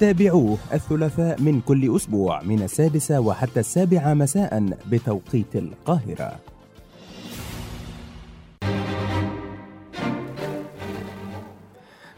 تابعوه الثلاثاء من كل أسبوع من السادسة وحتى السابعة مساء بتوقيت القاهرة.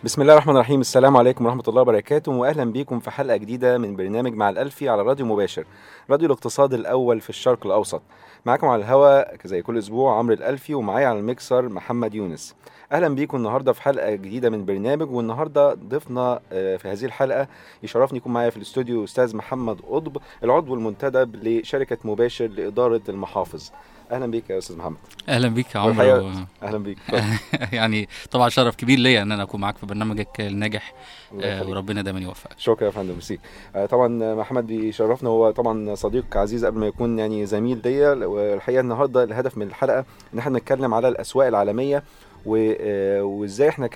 بسم الله الرحمن الرحيم. السلام عليكم ورحمة الله وبركاته. وأهلا بيكم في حلقة جديدة من برنامج مع الألفي على راديو مباشر راديو الاقتصاد الأول في الشرق الأوسط. معاكم على الهواء زي كل أسبوع عمرو الألفي ومعايا على الميكسر محمد يونس. أهلا بيكم النهاردة في حلقة جديدة من برنامج والنهاردة ضيفنا آه، في هذه الحلقة يشرفني يكون معايا في الاستوديو أستاذ محمد قطب العضو المنتدب لشركة مباشر لإدارة المحافظ. أهلا بيك يا أستاذ محمد. أهلا بيك يا عمرو أهلا بيك. يعني طبعا شرف كبير ليا إن أنا أكون معاك في برنامجك الناجح. آه،. وربنا دايما يوفقك. شكرا يا فندم ميرسي آه، طبعا محمد بيشرفنا. هو طبعا صديق عزيز قبل ما يكون يعني زميل ليا. والحقيقة النهارده الهدف من الحلقة إن إحنا نتكلم على الأسواق العالمية و- آه، وإزاي إحنا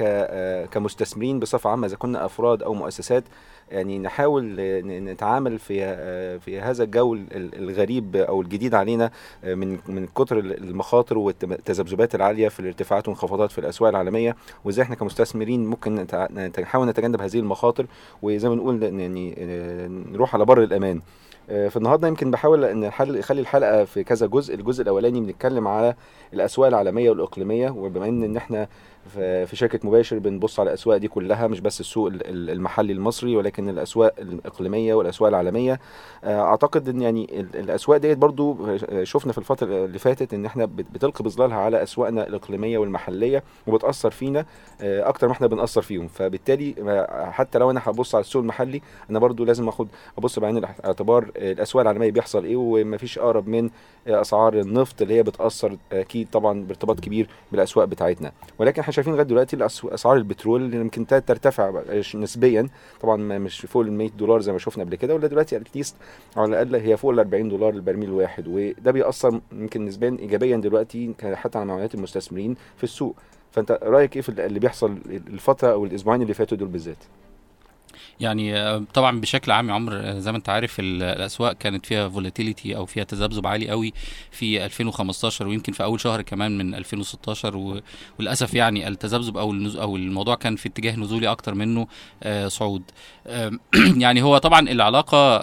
كمستثمرين بصفة عامة إذا كنا أفراد أو مؤسسات يعني نحاول نتعامل في في هذا الجو ال- الغريب أو الجديد علينا من من كتر المخاطر والتذبذبات العالية في الارتفاعات والانخفاضات في الأسواق العالمية. وإزاي إحنا كمستثمرين ممكن نحاول نتجنب هذه المخاطر وزي ما نقول يعني نروح على بر الأمان. فالنهارده يمكن بحاول أن اخلي الحلقة في كذا جزء. الجزء الأولاني بنتكلم على الأسواق العالمية والإقليمية وبما إن إحنا في شركة مباشر بنبص على الأسواق دي كلها مش بس السوق ال- ال- المحلي المصري ولكن الأسواق الإقليمية والأسواق العالمية. آه، أعتقد إن يعني ال- الأسواق ديت برضو آه، شفنا في الفترة اللي فاتت إن إحنا بت- بتلقي بظلالها على أسواقنا الإقليمية والمحلية وبتأثر فينا آه، أكتر ما إحنا بنأثر فيهم. فبالتالي حتى لو أنا هبص على السوق المحلي أنا برضو لازم آخد أبص بعين الاعتبار الأسواق العالمية بيحصل إيه ومفيش أقرب من أسعار النفط اللي هي بتأثر أكيد طبعا بارتباط كبير بالأسواق بتاعتنا. ولكن إحنا شايفين لغاية دلوقتي أسعار البترول اللي يمكن ترتفع نسبيا. طبعا مش فوق ال 100 دولار زي ما شفنا قبل كده ولا دلوقتي اتليست على الأقل هي فوق ال 40 دولار البرميل الواحد. وده بيأثر يمكن نسبيا ايجابيا دلوقتي حتى على معاملات المستثمرين في السوق. فأنت رأيك إيه في اللي بيحصل الفترة أو الأسبوعين اللي فاتوا دول بالذات؟ يعني آه، طبعا بشكل عام يا عمرو آه، زي ما انت عارف ال- الأسواق كانت فيها volatility أو فيها تذبذب عالي قوي في 2015 ويمكن في أول شهر كمان من 2016 و- وللأسف يعني التذبذب أو أو الموضوع كان في اتجاه نزولي أكتر منه آه، صعود. يعني هو طبعا العلاقة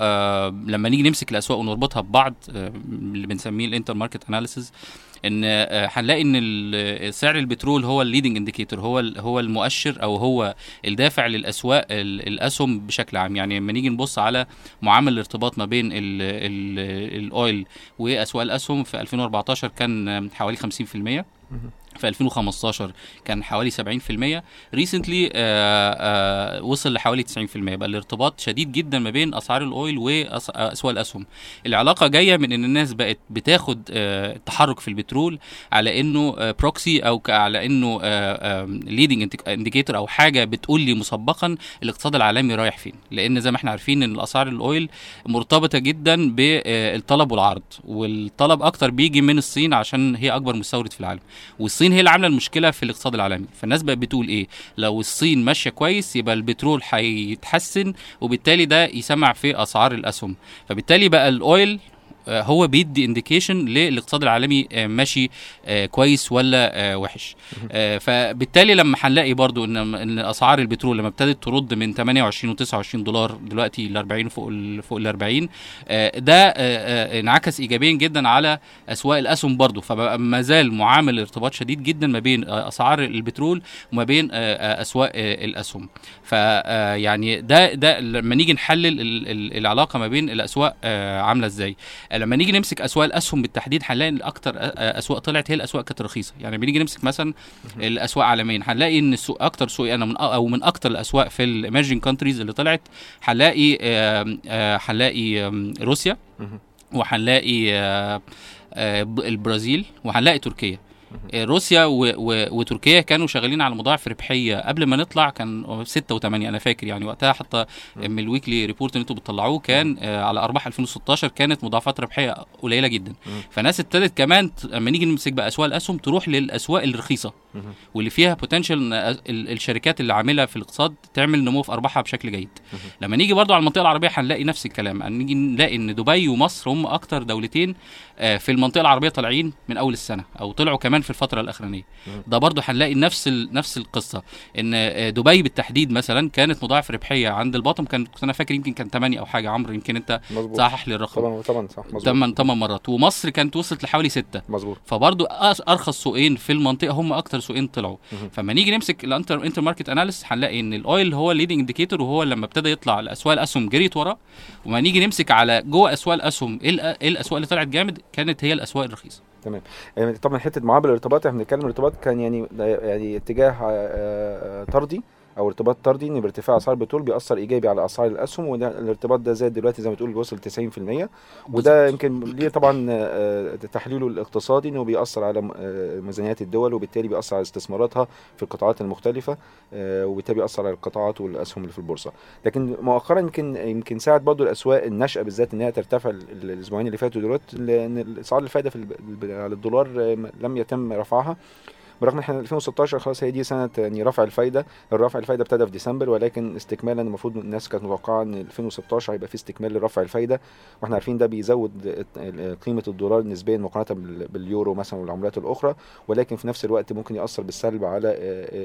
لما نيجي نمسك الأسواق ونربطها ببعض اللي بنسميه ال intermarket analysis إن آه، هنلاقي إن ال- سعر البترول هو ال leading indicator هو هو المؤشر أو هو الدافع للأسواق ال- الأسهم بشكل عام. يعني لما نيجي نبص على معامل الارتباط ما بين ال- ال- oil وأسواق الأسهم في 2014 كان حوالي 50% في 2015 كان حوالي 70% recently وصل لحوالي 90% بقى الارتباط شديد جدا ما بين أسعار ال oil وأسواق الأسهم. العلاقة جاية من إن الناس بقت بتاخد آه، التحرك في البترول على إنه proxy أو على إنه leading indicator أو حاجة بتقول لي مسبقا الاقتصاد العالمي رايح فين. لأن زي ما إحنا عارفين إن الأسعار ال oil مرتبطة جدا بالطلب والعرض. والطلب أكتر بيجي من الصين عشان هي أكبر مستورد في العالم. والصين هي اللي عاملة المشكلة في الاقتصاد العالمي. فالناس بقت بتقول إيه؟ لو الصين ماشية كويس يبقى البترول هيتحسن وبالتالي ده يسمع في أسعار الأسهم. فبالتالي بقى الأويل هو بيدي انديكيشن للاقتصاد العالمي آه، ماشي آه، كويس ولا آه، وحش. آه، فبالتالي لما هنلاقي برضو إن اسعار البترول لما ابتدت ترد من 28 و29 دولار دلوقتي ل 40 فوق ال فوق ال 40 آه، ده آه، آه، انعكس ايجابيا جدا على أسواق الأسهم برضو. فبقى ما زال معامل ارتباط شديد جدا ما بين آه، أسعار البترول وما بين آه، آه، أسواق آه، الأسهم. فيعني ده ده لما نيجي نحلل ال- ال- العلاقة ما بين الأسواق آه، عاملة إزاي. لما نيجي نمسك أسواق الأسهم بالتحديد هنلاقي إن أكتر أسواق طلعت هي الأسواق كانت رخيصة. يعني لما نيجي نمسك مثلا الأسواق عالميا هنلاقي إن السوق أكتر سوق أنا من أو من أكتر الأسواق في ال emerging countries اللي طلعت هنلاقي آه، هنلاقي روسيا. وهنلاقي آه، آه، البرازيل وهنلاقي تركيا. روسيا و و وتركيا كانوا شغالين على مضاعف ربحية. قبل ما نطلع كان 6 و8 أنا فاكر يعني وقتها حتى من ال weekly report اللي أنتوا بتطلعوه كان آه، على أرباح 2016 كانت مضاعفات ربحية قليلة جدا. فناس ابتدت كمان لما نيجي نمسك بقى أسواق الأسهم تروح للأسواق الرخيصة. واللي فيها potential الشركات اللي عاملة في الاقتصاد تعمل نمو في أرباحها بشكل جيد. لما نيجي برضو على المنطقة العربية هنلاقي نفس الكلام. هنيجي نلاقي إن دبي ومصر هم أكتر دولتين آه، في المنطقة العربية طالعين من أول السنة أو طلعوا كمان في الفترة الأخرانية. ده برضو هنلاقي نفس ال... نفس القصة. إن آه، دبي بالتحديد مثلا كانت مضاعف ربحية عند ال bottom كان كنت أنا فاكر يمكن كان 8 أو حاجة. عمرو يمكن أنت صحح لي الرقم. طبعا طبعا صح مظبوط. 8 8 مرات. ومصر كانت وصلت لحوالي 6 مظبوط. فبرضو أرخص سوقين في المنطقة هم أكتر سوقين طلعوا. فما نيجي نمسك ال inter intermarket analysis هنلاقي إن ال oil هو ال leading indicator وهو لما ابتدى يطلع الاسواق الأسهم جريت وراه وما نيجي نمسك على جوه أسواق الأسهم إيه إيه الأسواق اللي طلعت جامد؟ كانت هي الأسواق الرخيصة. تمام. يعني طبعا حتة معامل الارتباط إحنا بنتكلم الارتباط كان يعني يعني اتجاه آه، آه، طردي. أو ارتباط طردي إن بارتفاع أسعار البترول بيأثر إيجابي على أسعار الأسهم وده الارتباط ده زاد دلوقتي زي ما تقول وصل 90% وده يمكن ليه طبعا آه، تحليله الاقتصادي إنه بيأثر على آه، ميزانيات الدول وبالتالي بيأثر على استثماراتها في القطاعات المختلفة آه، وبالتالي بيأثر على القطاعات والأسهم اللي في البورصة. لكن مؤخرا يمكن يمكن ساعد برضو الأسواق الناشئة بالذات ان هي ترتفع ال- ال- الأسبوعين اللي فاتوا دلوقتي لأن اسعار الفائده في على الدولار لم يتم رفعها. برغم إن إحنا 2016 خلاص هي دي سنة يعني رفع الفايدة الرفع الفايدة ابتدى في ديسمبر ولكن استكمالا المفروض الناس كانت متوقعة إن 2016 هيبقى في استكمال لرفع الفايدة وإحنا عارفين ده بيزود قيمة الدولار نسبيا مقارنة بال- باليورو مثلا والعملات الأخرى ولكن في نفس الوقت ممكن يأثر بالسلب على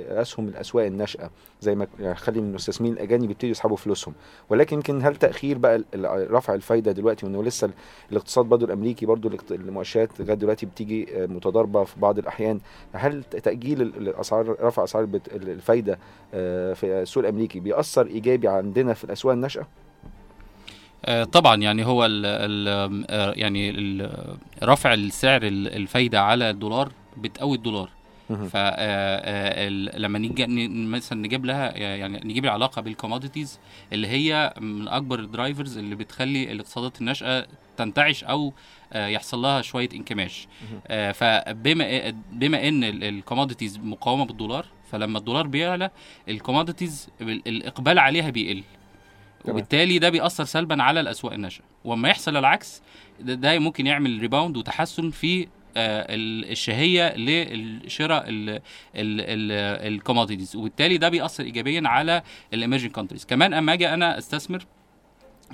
أسهم الأسواق الناشئة زي ما يعني يخلي المستثمرين الأجانب يبتدوا يسحبوا فلوسهم. ولكن يمكن هل تأخير بقى رفع الفايدة دلوقتي وإنه لسه ال- الاقتصاد برضه الأمريكي برضه المؤشرات لغاية دلوقتي بتيجي متضاربة في بعض الأحيان هل تأجيل ال- الاسعار رفع أسعار الفايدة آه، في السوق الأمريكي بيأثر إيجابي عندنا في الأسواق الناشئة آه، طبعا يعني هو ال ال آه، يعني ال- رفع السعر ال- الفايدة على الدولار بتقوي الدولار. ف لما نيجي مثلا نجيب لها يعني نجيب العلاقة بال commodities اللي هي من أكبر ال drivers اللي بتخلي الاقتصادات الناشئة تنتعش أو آه، يحصل لها شوية انكماش. آه، فبما بما إن ال commodities مقومة بالدولار فلما الدولار بيعلى ال commodities الإقبال عليها بيقل. وبالتالي ده بيأثر سلبا على الأسواق الناشئة. وما يحصل العكس ده, ممكن يعمل rebound وتحسن في آه، ال- الشهية للشراء ال commodities وبالتالي ده بيأثر ايجابيا على ال emerging countries كمان أما أجي أنا أستثمر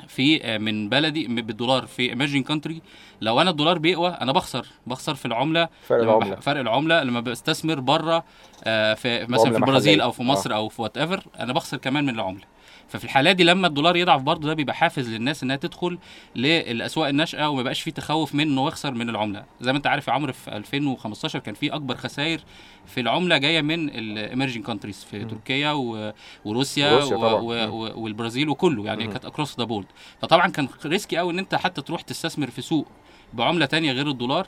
في آه، من بلدي بالدولار في emerging country لو أنا الدولار بيقوى أنا بخسر. بخسر في العملة. فرق العملة. فرق العملة. لما بستثمر بره آه، في مثلا في البرازيل. أو في مصر أو في whatever أنا بخسر كمان من العملة. ففي الحالات دي لما الدولار يضعف برضه ده بيبقى حافز للناس إنها تدخل للأسواق الناشئة وما يبقاش في تخوف من انه يخسر من العملة زي ما أنت عارف يا عمرو في 2015 كان في أكبر خسائر في العملة جاية من ال emerging countries في تركيا و- وروسيا وروسيا و-. و- والبرازيل وكله يعني. كانت across the board فطبعا كان risky قوي إن أنت حتى تروح تستثمر في سوق بعملة تانية غير الدولار.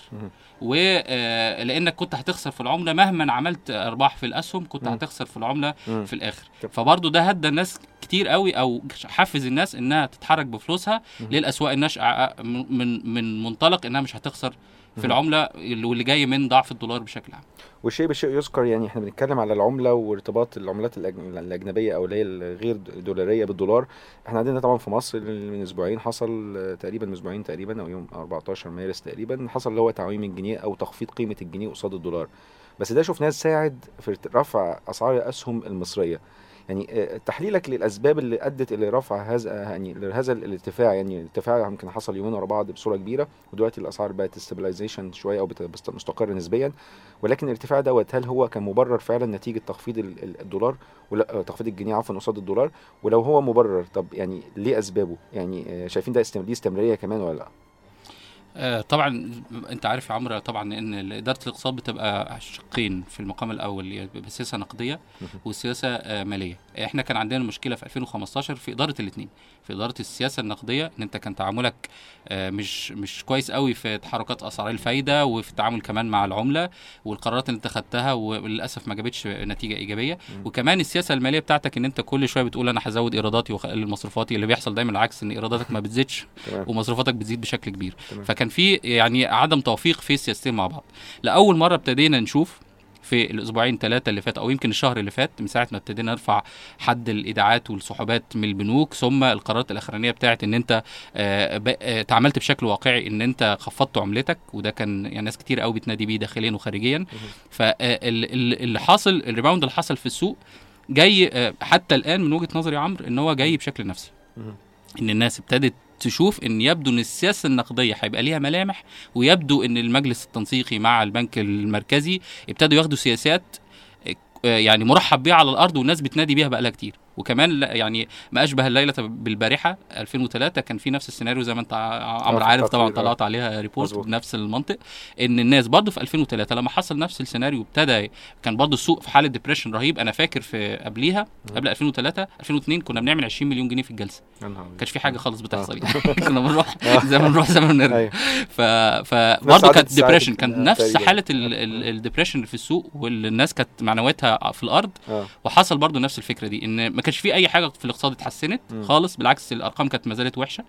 ولانك كنت هتخسر في العملة مهما عملت أرباح في الأسهم كنت. هتخسر في العملة. في الآخر. فبرضه ده هدى الناس كتير قوي أو حفز الناس إنها تتحرك بفلوسها. للأسواق الناشئة من من من منطلق إنها مش هتخسر في. العملة اللي- واللي جاي من ضعف الدولار بشكل عام والشيء بالشيء يذكر يعني إحنا بنتكلم على العملة وارتباط العملات الأجنبية أو اللي هي الغير دولارية بالدولار إحنا عندنا طبعا في مصر من أسبوعين حصل آه، تقريبا من أسبوعين تقريبا أو يوم 14 مارس تقريبا حصل اللي هو تعويم الجنيه أو تخفيض قيمة الجنيه قصاد الدولار بس ده شفناه ساعد في رفع أسعار الاسهم المصرية يعني آه، تحليلك للأسباب اللي أدت إلى رفع هذا يعني لهذا الارتفاع يعني الارتفاع يمكن حصل يومين ورا بعض بصورة كبيرة ودلوقتي الأسعار بقت استابلايزيشن شوية أو مستقرة نسبيا. ولكن الارتفاع دوت هل هو كان مبرر فعلا نتيجة تخفيض ال- ال- الدولار؟ ولا آه، تخفيض الجنيه عفوا قصاد الدولار؟ ولو هو مبرر طب يعني ليه أسبابه؟ يعني آه، شايفين ده استم- ليه استمرارية كمان ولا لأ؟ طبعا أنت عارف يا عمرو طبعا إن إدارة الاقتصاد بتبقى شقين في المقام الأول اللي بيبقى سياسة نقدية وسياسة آه، مالية. إحنا كان عندنا مشكلة في 2015 في إدارة الاثنين في إدارة السياسة النقدية إن أنت كان تعاملك آه، مش مش كويس قوي في تحركات أسعار الفايدة وفي التعامل كمان مع العملة والقرارات اللي أنت خدتها وللأسف ما جابتش نتيجة إيجابية. وكمان السياسة المالية بتاعتك إن أنت كل شوية بتقول أنا هزود إيراداتي واقلل مصروفاتي اللي بيحصل دايما العكس إن إيراداتك ما بتزيدش ومصروفاتك بتزيد بشكل كبير. فكان في يعني عدم توفيق في السياستين مع بعض. لأول مرة ابتدينا نشوف في الأسبوعين ثلاثة اللي فات أو يمكن الشهر اللي فات من ساعة ما ابتدينا نرفع حد الايداعات والسحوبات من البنوك ثم القرارات الأخرانية بتاعت إن أنت آه، آه، تعاملت بشكل واقعي إن أنت خفضت عملتك وده كان يعني ناس كتير قوي بتنادي بيه داخليا وخارجيا. فاللي حاصل الريباوند اللي حصل في السوق جاي آه، حتى الآن من وجهة نظري يا عمرو إن هو جاي بشكل نفسي. إن الناس ابتدت تشوف إن يبدو إن السياسة النقدية هيبقى ليها ملامح ويبدو إن المجلس التنسيقي مع البنك المركزي ابتدوا ياخدوا سياسات آه، يعني مرحب بيها على الأرض والناس بتنادي بيها بقالها كتير. وكمان لا- يعني ما أشبه الليلة بالبارحة 2003 كان في نفس السيناريو زي ما أنت ع- عمرو عارف طبعا آه. طلعت عليها report. بنفس المنطق إن الناس برضه في 2003 لما حصل نفس السيناريو ابتدى كان برضه السوق في حالة depression رهيب. أنا فاكر في قبليها قبل 2003 2002 كنا بنعمل 20 مليون جنيه في الجلسة. ما كانش في حاجة خالص بتحصل. يعني كنا بنروح زي ما بنروح زي ما بنرجع. أيوة. ف فبرضه كانت depression ال- كان نفس. حالة ال depression اللي في السوق والناس كانت معنوياتها في الأرض وحصل برضو نفس الفكرة دي إن ما كانش في أي حاجة في الاقتصاد اتحسنت. خالص بالعكس الأرقام كانت ما زالت وحشة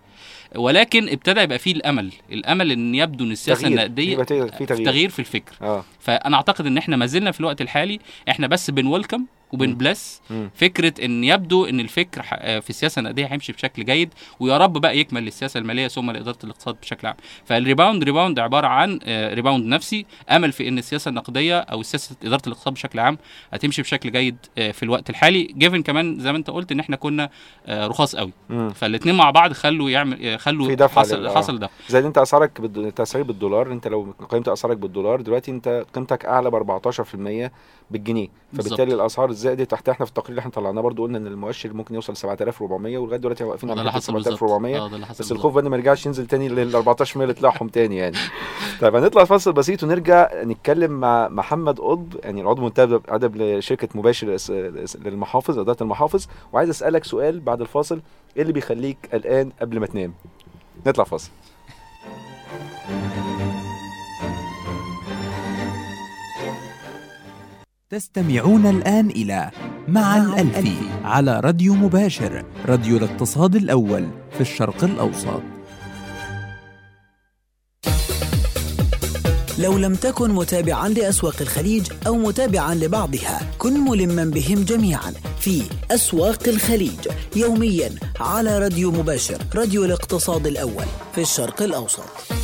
ولكن ابتدى يبقى فيه الأمل الأمل إن يبدو إن السياسة تغيير. النقدية في في تغيير. تغيير في الفكر آه فأنا أعتقد إن إحنا ما زلنا في الوقت الحالي إحنا بس بنويلكم وبنبلس مم. فكرة إن يبدو إن الفكر آه، في السياسة النقدية هيمشي بشكل جيد ويا رب بقى يكمل للسياسة المالية ثم لإدارة الاقتصاد بشكل عام فال rebound rebound عبارة عن آه، rebound نفسي آمل في إن السياسة النقدية أو سياسة إدارة الاقتصاد بشكل عام هتمشي بشكل جيد آه، في الوقت الحالي given كمان زي ما أنت قلت إن إحنا كنا رخاص قوي. فالاثنين مع بعض خلوا يعمل خلوا في دفعة حصل. حصل ده زي ان أنت اسعارك بالد- بالدولار أنت لو قيمت اسعارك بالدولار دلوقتي أنت قيمتك أعلى ب 14% بالجنيه. فبالتالي الأسعار زادت تحت إحنا في التقرير اللي إحنا طلعناه برضو قلنا إن المؤشر ممكن يوصل 7400 ولغاية دلوقتي واقفين على اللي حتة حصل بالظبط. 7400 آه بس. الخوف إن ما يرجعش ينزل تاني لل 14% اللي طلعهم تاني يعني. طيب هنطلع فاصل بسيط ونرجع نتكلم مع محمد قطب يعني العضو منتدب أدب لشركة مباشر للمحافظ إدارة المحافظ. وعايز أسألك سؤال بعد الفاصل إيه اللي بيخليك قلقان قبل ما تنام؟ نطلع فاصل. تستمعون الآن إلى مع الألفي على راديو مباشر راديو الاقتصاد الأول في الشرق الأوسط. لو لم تكن متابعا لأسواق الخليج أو متابعا لبعضها كن ملما بهم جميعا في أسواق الخليج يوميا على راديو مباشر راديو الاقتصاد الأول في الشرق الأوسط.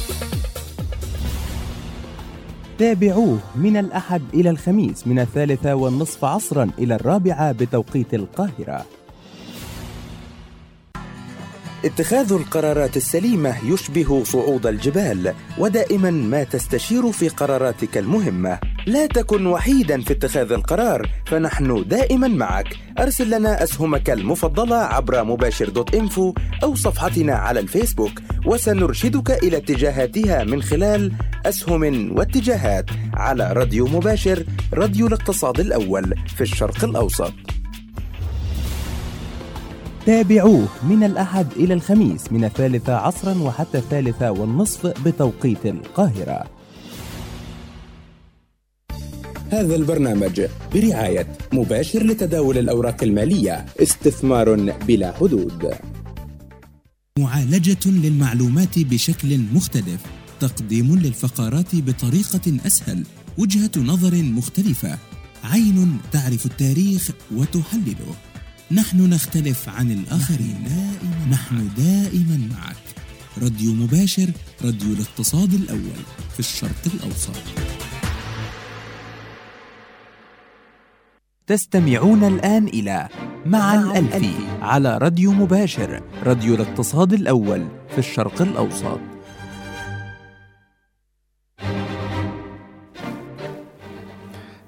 تابعوه من الأحد إلى الخميس من الثالثة والنصف عصرا إلى الرابعة بتوقيت القاهرة. اتخاذ القرارات السليمة يشبه صعود الجبال ودائما ما تستشير في قراراتك المهمة. لا تكن وحيدا في اتخاذ القرار فنحن دائما معك. أرسل لنا أسهمك المفضلة عبر مباشر دوت إنفو أو صفحتنا على الفيسبوك وسنرشدك إلى اتجاهاتها من خلال أسهم واتجاهات على راديو مباشر راديو الاقتصاد الأول في الشرق الأوسط. تابعوه من الأحد إلى الخميس من الثالثة عصرا وحتى الثالثة والنصف بتوقيت القاهرة. هذا البرنامج برعاية مباشر لتداول الأوراق المالية استثمار بلا حدود. معالجة للمعلومات بشكل مختلف تقديم للفقرات بطريقة أسهل وجهة نظر مختلفة عين تعرف التاريخ وتحلله. نحن نختلف عن الآخرين. دائما نحن دائما معك. راديو مباشر راديو الاقتصاد الأول في الشرق الأوسط. تستمعون الآن إلى مع الألفي على راديو مباشر راديو الاقتصاد الأول في الشرق الأوسط.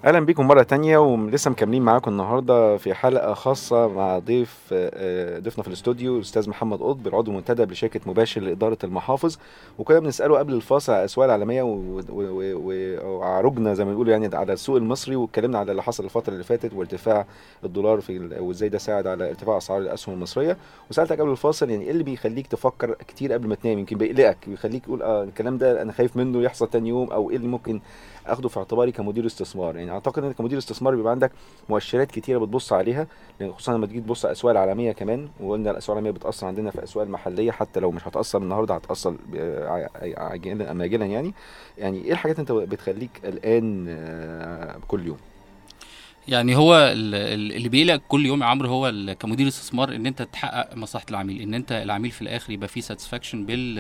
أهلا بيكم مرة تانية ولسه مكملين معاكم النهارده في حلقة خاصة مع ضيف آه، ضيفنا في الاستوديو الأستاذ محمد قطب العضو منتدب لشركة مباشر لإدارة المحافظ. وكنا بنسأله قبل الفاصل على الاسواق العالميه وعرجنا زي ما بنقول يعني على السوق المصري واتكلمنا على اللي حصل الفترة اللي فاتت وارتفاع الدولار في وإزاي ده ساعد على ارتفاع أسعار الأسهم المصرية. وسألتك قبل الفاصل يعني إيه اللي بيخليك تفكر كتير قبل ما تنام؟ يمكن بيقلقك بيخليك تقول آه الكلام ده أنا خايف منه يحصل تاني يوم أو إيه اللي ممكن أخده في اعتباري كمدير استثمار. يعني يعني أعتقد انك كمدير استثمار بيبقى عندك مؤشرات كتيرة بتبص عليها لأن خصوصا لما تيجي تبص على الأسواق العالمية كمان وقلنا الأسواق العالمية بتأثر عندنا في الاسواق المحلية حتى لو مش هتأثر النهارده هتأثر عاجلا ام اجلا يعني. يعني إيه الحاجات أنت بتخليك قلقان آه، كل يوم؟ يعني هو ال- ال- اللي بيقلق كل يوم يا عمرو هو كمدير استثمار إن أنت تحقق مصلحة العميل إن أنت العميل في الآخر يبقى فيه satisfaction بال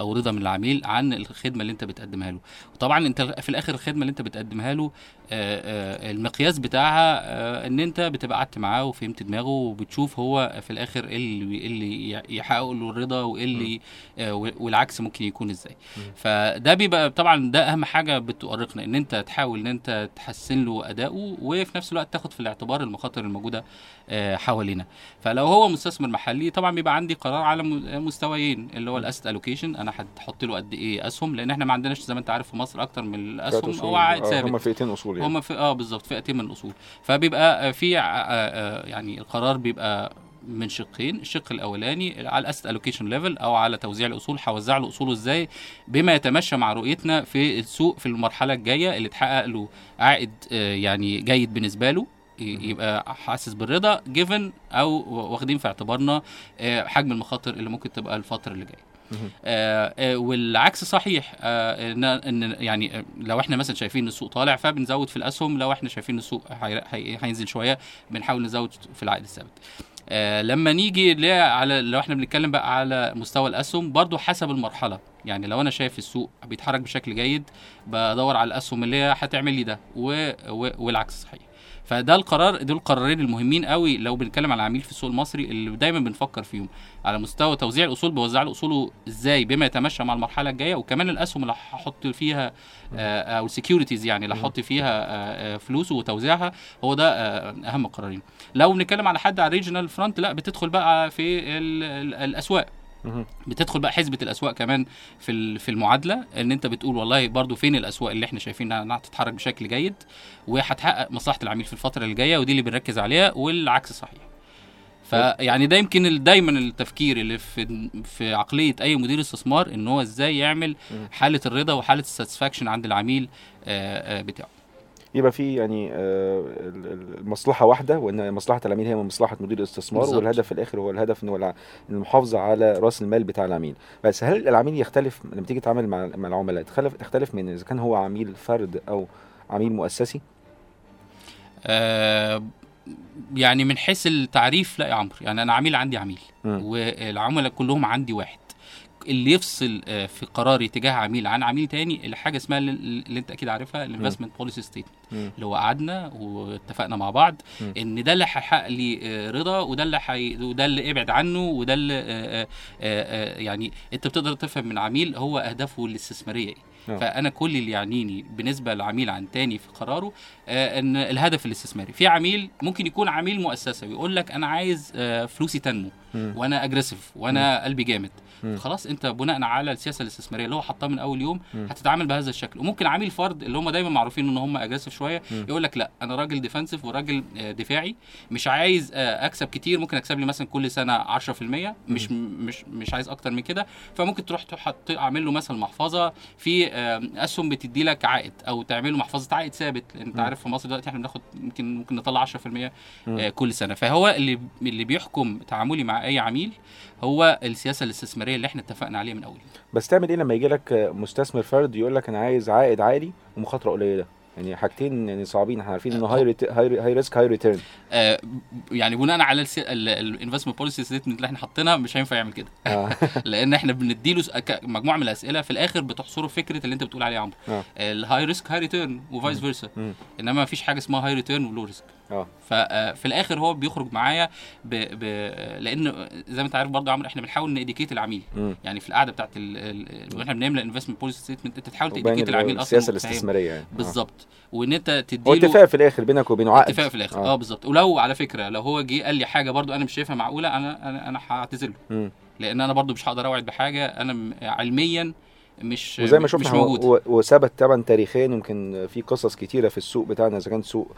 أو رضا من العميل عن الخدمة اللي أنت بتقدمها له. وطبعا أنت في الآخر الخدمة اللي أنت بتقدمها له آه، آه، المقياس بتاعها آه، إن أنت بتبقى قعدت معاه وفهمت دماغه وبتشوف هو في الآخر إيه اللي إيه اللي يحقق له الرضا وإيه اللي والعكس ممكن يكون إزاي. فده بيبقى طبعا ده أهم حاجة بتؤرقنا إن أنت تحاول إن أنت تحسن له أداؤه وفي نفس الوقت تاخد في الاعتبار المخاطر الموجودة آه، حوالينا. فلو هو مستثمر محلي طبعا بيبقى عندي قرار على مستويين اللي هو الأسيت الوكيشن أنا هحط له قد إيه أسهم؟ لأن إحنا ما عندناش زي ما أنت عارف في مصر أكتر من الأسهم هو عائد ثابت. هم فئتين أصول يعني. هم في آه بالظبط فئتين من الأصول. فبيبقى آه، في آه، آه، يعني القرار بيبقى من شقين الشق الأولاني على ال asset allocation level أو على توزيع الأصول هوزع له أصوله إزاي؟ بما يتمشى مع رؤيتنا في السوق في المرحلة الجاية اللي تحقق له عائد آه، يعني جيد بالنسبة له يبقى حاسس بالرضا given أو واخدين في اعتبارنا آه، حجم المخاطر اللي ممكن تبقى الفترة اللي جاية. آه، آه، والعكس صحيح آه، ان يعني آه، لو إحنا مثلا شايفين السوق طالع فبنزود في الأسهم لو إحنا شايفين السوق هي- هي- هينزل شوية بنحاول نزود في العائد الثابت. آه لما نيجي على لو إحنا بنتكلم بقى على مستوى الأسهم برضو حسب المرحلة. يعني لو أنا شايف السوق بيتحرك بشكل جيد بدور على الأسهم اللي هي هتعمل لي ده و... و... والعكس صحيح. فده القرار دول القرارين المهمين قوي لو بنتكلم على العميل في السوق المصري اللي دايما بنفكر فيهم. على مستوى توزيع الأصول بوزع له اصوله إزاي؟ بما يتمشى مع المرحلة الجاية وكمان الأسهم اللي هحط فيها آه، أو السكيورتيز يعني اللي هحط فيها آه، آه، فلوسه وتوزيعها هو ده أهم القرارين لو بنتكلم على حد على ال regional front لا بتدخل بقى في ال- ال- الأسواق. بتدخل بقى حسبة الأسواق كمان في في المعادلة إن أنت بتقول والله برضو فين الأسواق اللي إحنا شايفين انها تتحرك بشكل جيد وهتحقق مصلحة العميل في الفترة اللي جاية ودي اللي بنركز عليها والعكس صحيح. فيعني ده يمكن دايما التفكير اللي في في عقلية أي مدير استثمار إن هو إزاي يعمل حالة الرضا وحالة ال satisfaction عند العميل آه، آه، بتاعه. يبقى في يعني آه، ال- ال- المصلحه واحدة وإن مصلحة العميل هي من مصلحة مدير الاستثمار بالظبط. والهدف في الآخر هو الهدف إن المحافظة على رأس المال بتاع العميل بس هل العميل يختلف لما تيجي تتعامل مع مع العملاء تختلف تختلف من إذا كان هو عميل فرد أو عميل مؤسسي آه، يعني من حيث التعريف لا يا عمرو يعني أنا عميل عندي عميل مم. والعملاء كلهم عندي واحد اللي يفصل آه، في قراري تجاه عميل عن عميل تاني الحاجة اسمها اللي, انت أكيد عارفها ال investment policy statement مم. اللي هو قعدنا واتفقنا مع بعض مم. ان ده اللي هيحقق لي آه، رضا وده اللي حي... وده اللي ابعد عنه وده اللي آه، يعني انت بتقدر تفهم من عميل هو اهدافه الاستثمارية إيه آه. فأنا كل اللي يعنيني بالنسبة لعميل عن تاني في قراره آه، إن الهدف الاستثماري في عميل ممكن يكون عميل مؤسسة ويقول لك أنا عايز آه، فلوسي تنمو مم. وأنا aggressive وأنا قلبي جامد مم. خلاص أنت بناء على السياسة الاستثمارية اللي هو حطها من أول يوم مم. هتتعامل بهذا الشكل وممكن عميل فرد اللي هم دايما معروفين إن هم اجريسيف شوية. يقول لك لأ أنا راجل ديفensive وراجل آه، دفاعي مش عايز آه، أكسب كتير ممكن أكسب لي مثلا كل سنة 10% مش مش مش عايز أكتر من كده فممكن تروح اعمل له مثلا محفظة في أسهم بتدي لك عائد أو تعمل له محفظة عائد ثابت لأن أنت. عارف في مصر دلوقتي إحنا بناخد ممكن ممكن نطلع 10% مم. آه، كل سنة فهو اللي اللي بيحكم تعاملي مع أي عميل هو السياسة الاستثمارية اللي إحنا اتفقنا عليها من أول بس تعمل إيه لما يجي لك مستثمر فرد يقول لك أنا عايز عائد عالي ومخاطرة قليلة يعني حاجتين يعني صعبين إحنا عارفين إنه high high risk high return آه، يعني بناء على ال investment policy statement اللي إحنا حاطينها مش هينفع يعمل كده. لأن إحنا بنديله مجموعة من الأسئلة في الآخر بتحصره فكرة اللي أنت بتقول عليه يا عمرو. آه. ال high risk high return و vice versa. إنما ما فيش حاجة اسمها high return و low risk آه ففي الآخر هو بيخرج معايا ب... ب... لأن زي ما أنت عارف برضه عمرو إحنا بنحاول ن educate العميل مم. يعني في القعدة بتاعت ال... وإحنا بنعمل investment policy statement أنت تحاول وبين ت educate العميل أصلا السياسة. الاستثمارية يعني آه. بالظبط وإن أنت تديله اتفاق في الآخر بينك وبينه عقد اتفاق في الآخر آه. آه, بالظبط ولو على فكرة لو هو جه قال لي حاجة برضو أنا مش شايفها معقولة أنا أنا أنا هعتذر له. لأن أنا برضو مش هقدر أوعد بحاجة أنا م- علميا مش وزي ما شفنا موجود وثبت طبعا تاريخيا يمكن في قصص كتيرة في السوق بتاعنا إذا كان سوق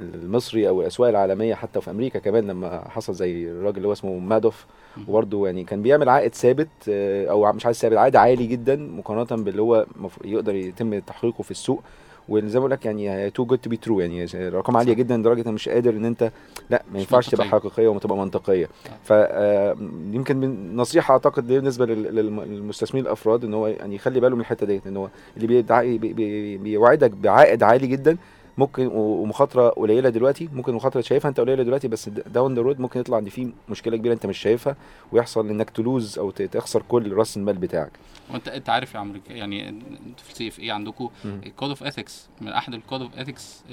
المصري أو الأسواق العالمية حتى في أمريكا كمان لما حصل زي الراجل اللي هو اسمه مادوف وبرضه يعني كان بيعمل عائد ثابت آه، أو مش عايز ثابت عائد عالي جدا مقارنة باللي هو يقدر يتم تحقيقه في السوق. وزي ما بقول لك يعني too good to be true يعني رقم عالية جدا لدرجة مش قادر إن أنت لا ما ينفعش تبقى. حقيقية وتبقى منطقية. فيمكن من نصيحة أعتقد بالنسبة لل- للم- للمستثمرين الأفراد إن هو يعني يخلي باله من الحتة ديت إن هو اللي بيوعدك بعائد عالي جدا ممكن ومخاطرة قليلة دلوقتي ممكن المخاطره شايفها انت قليلة دلوقتي بس down the road ممكن يطلع ان في مشكلة كبيرة انت مش شايفها ويحصل انك ت lose أو تخسر كل رأس المال بتاعك وانت انت عارف يا عمرو يعني أنتوا في ال CFA عندكم. ال code of ethics من أحد ال code of ethics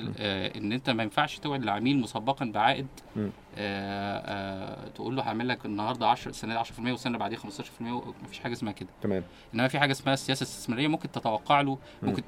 إن انت ما ينفعش توعد العميل مسبقا بعائد مم. آه آه تقول له هعمل لك النهارده 10 السنة دي 10% والسنة بعديه 15% مفيش حاجة اسمها كده تمام إنما في حاجة اسمها السياسة الاستثمارية ممكن تتوقع له مم. ممكن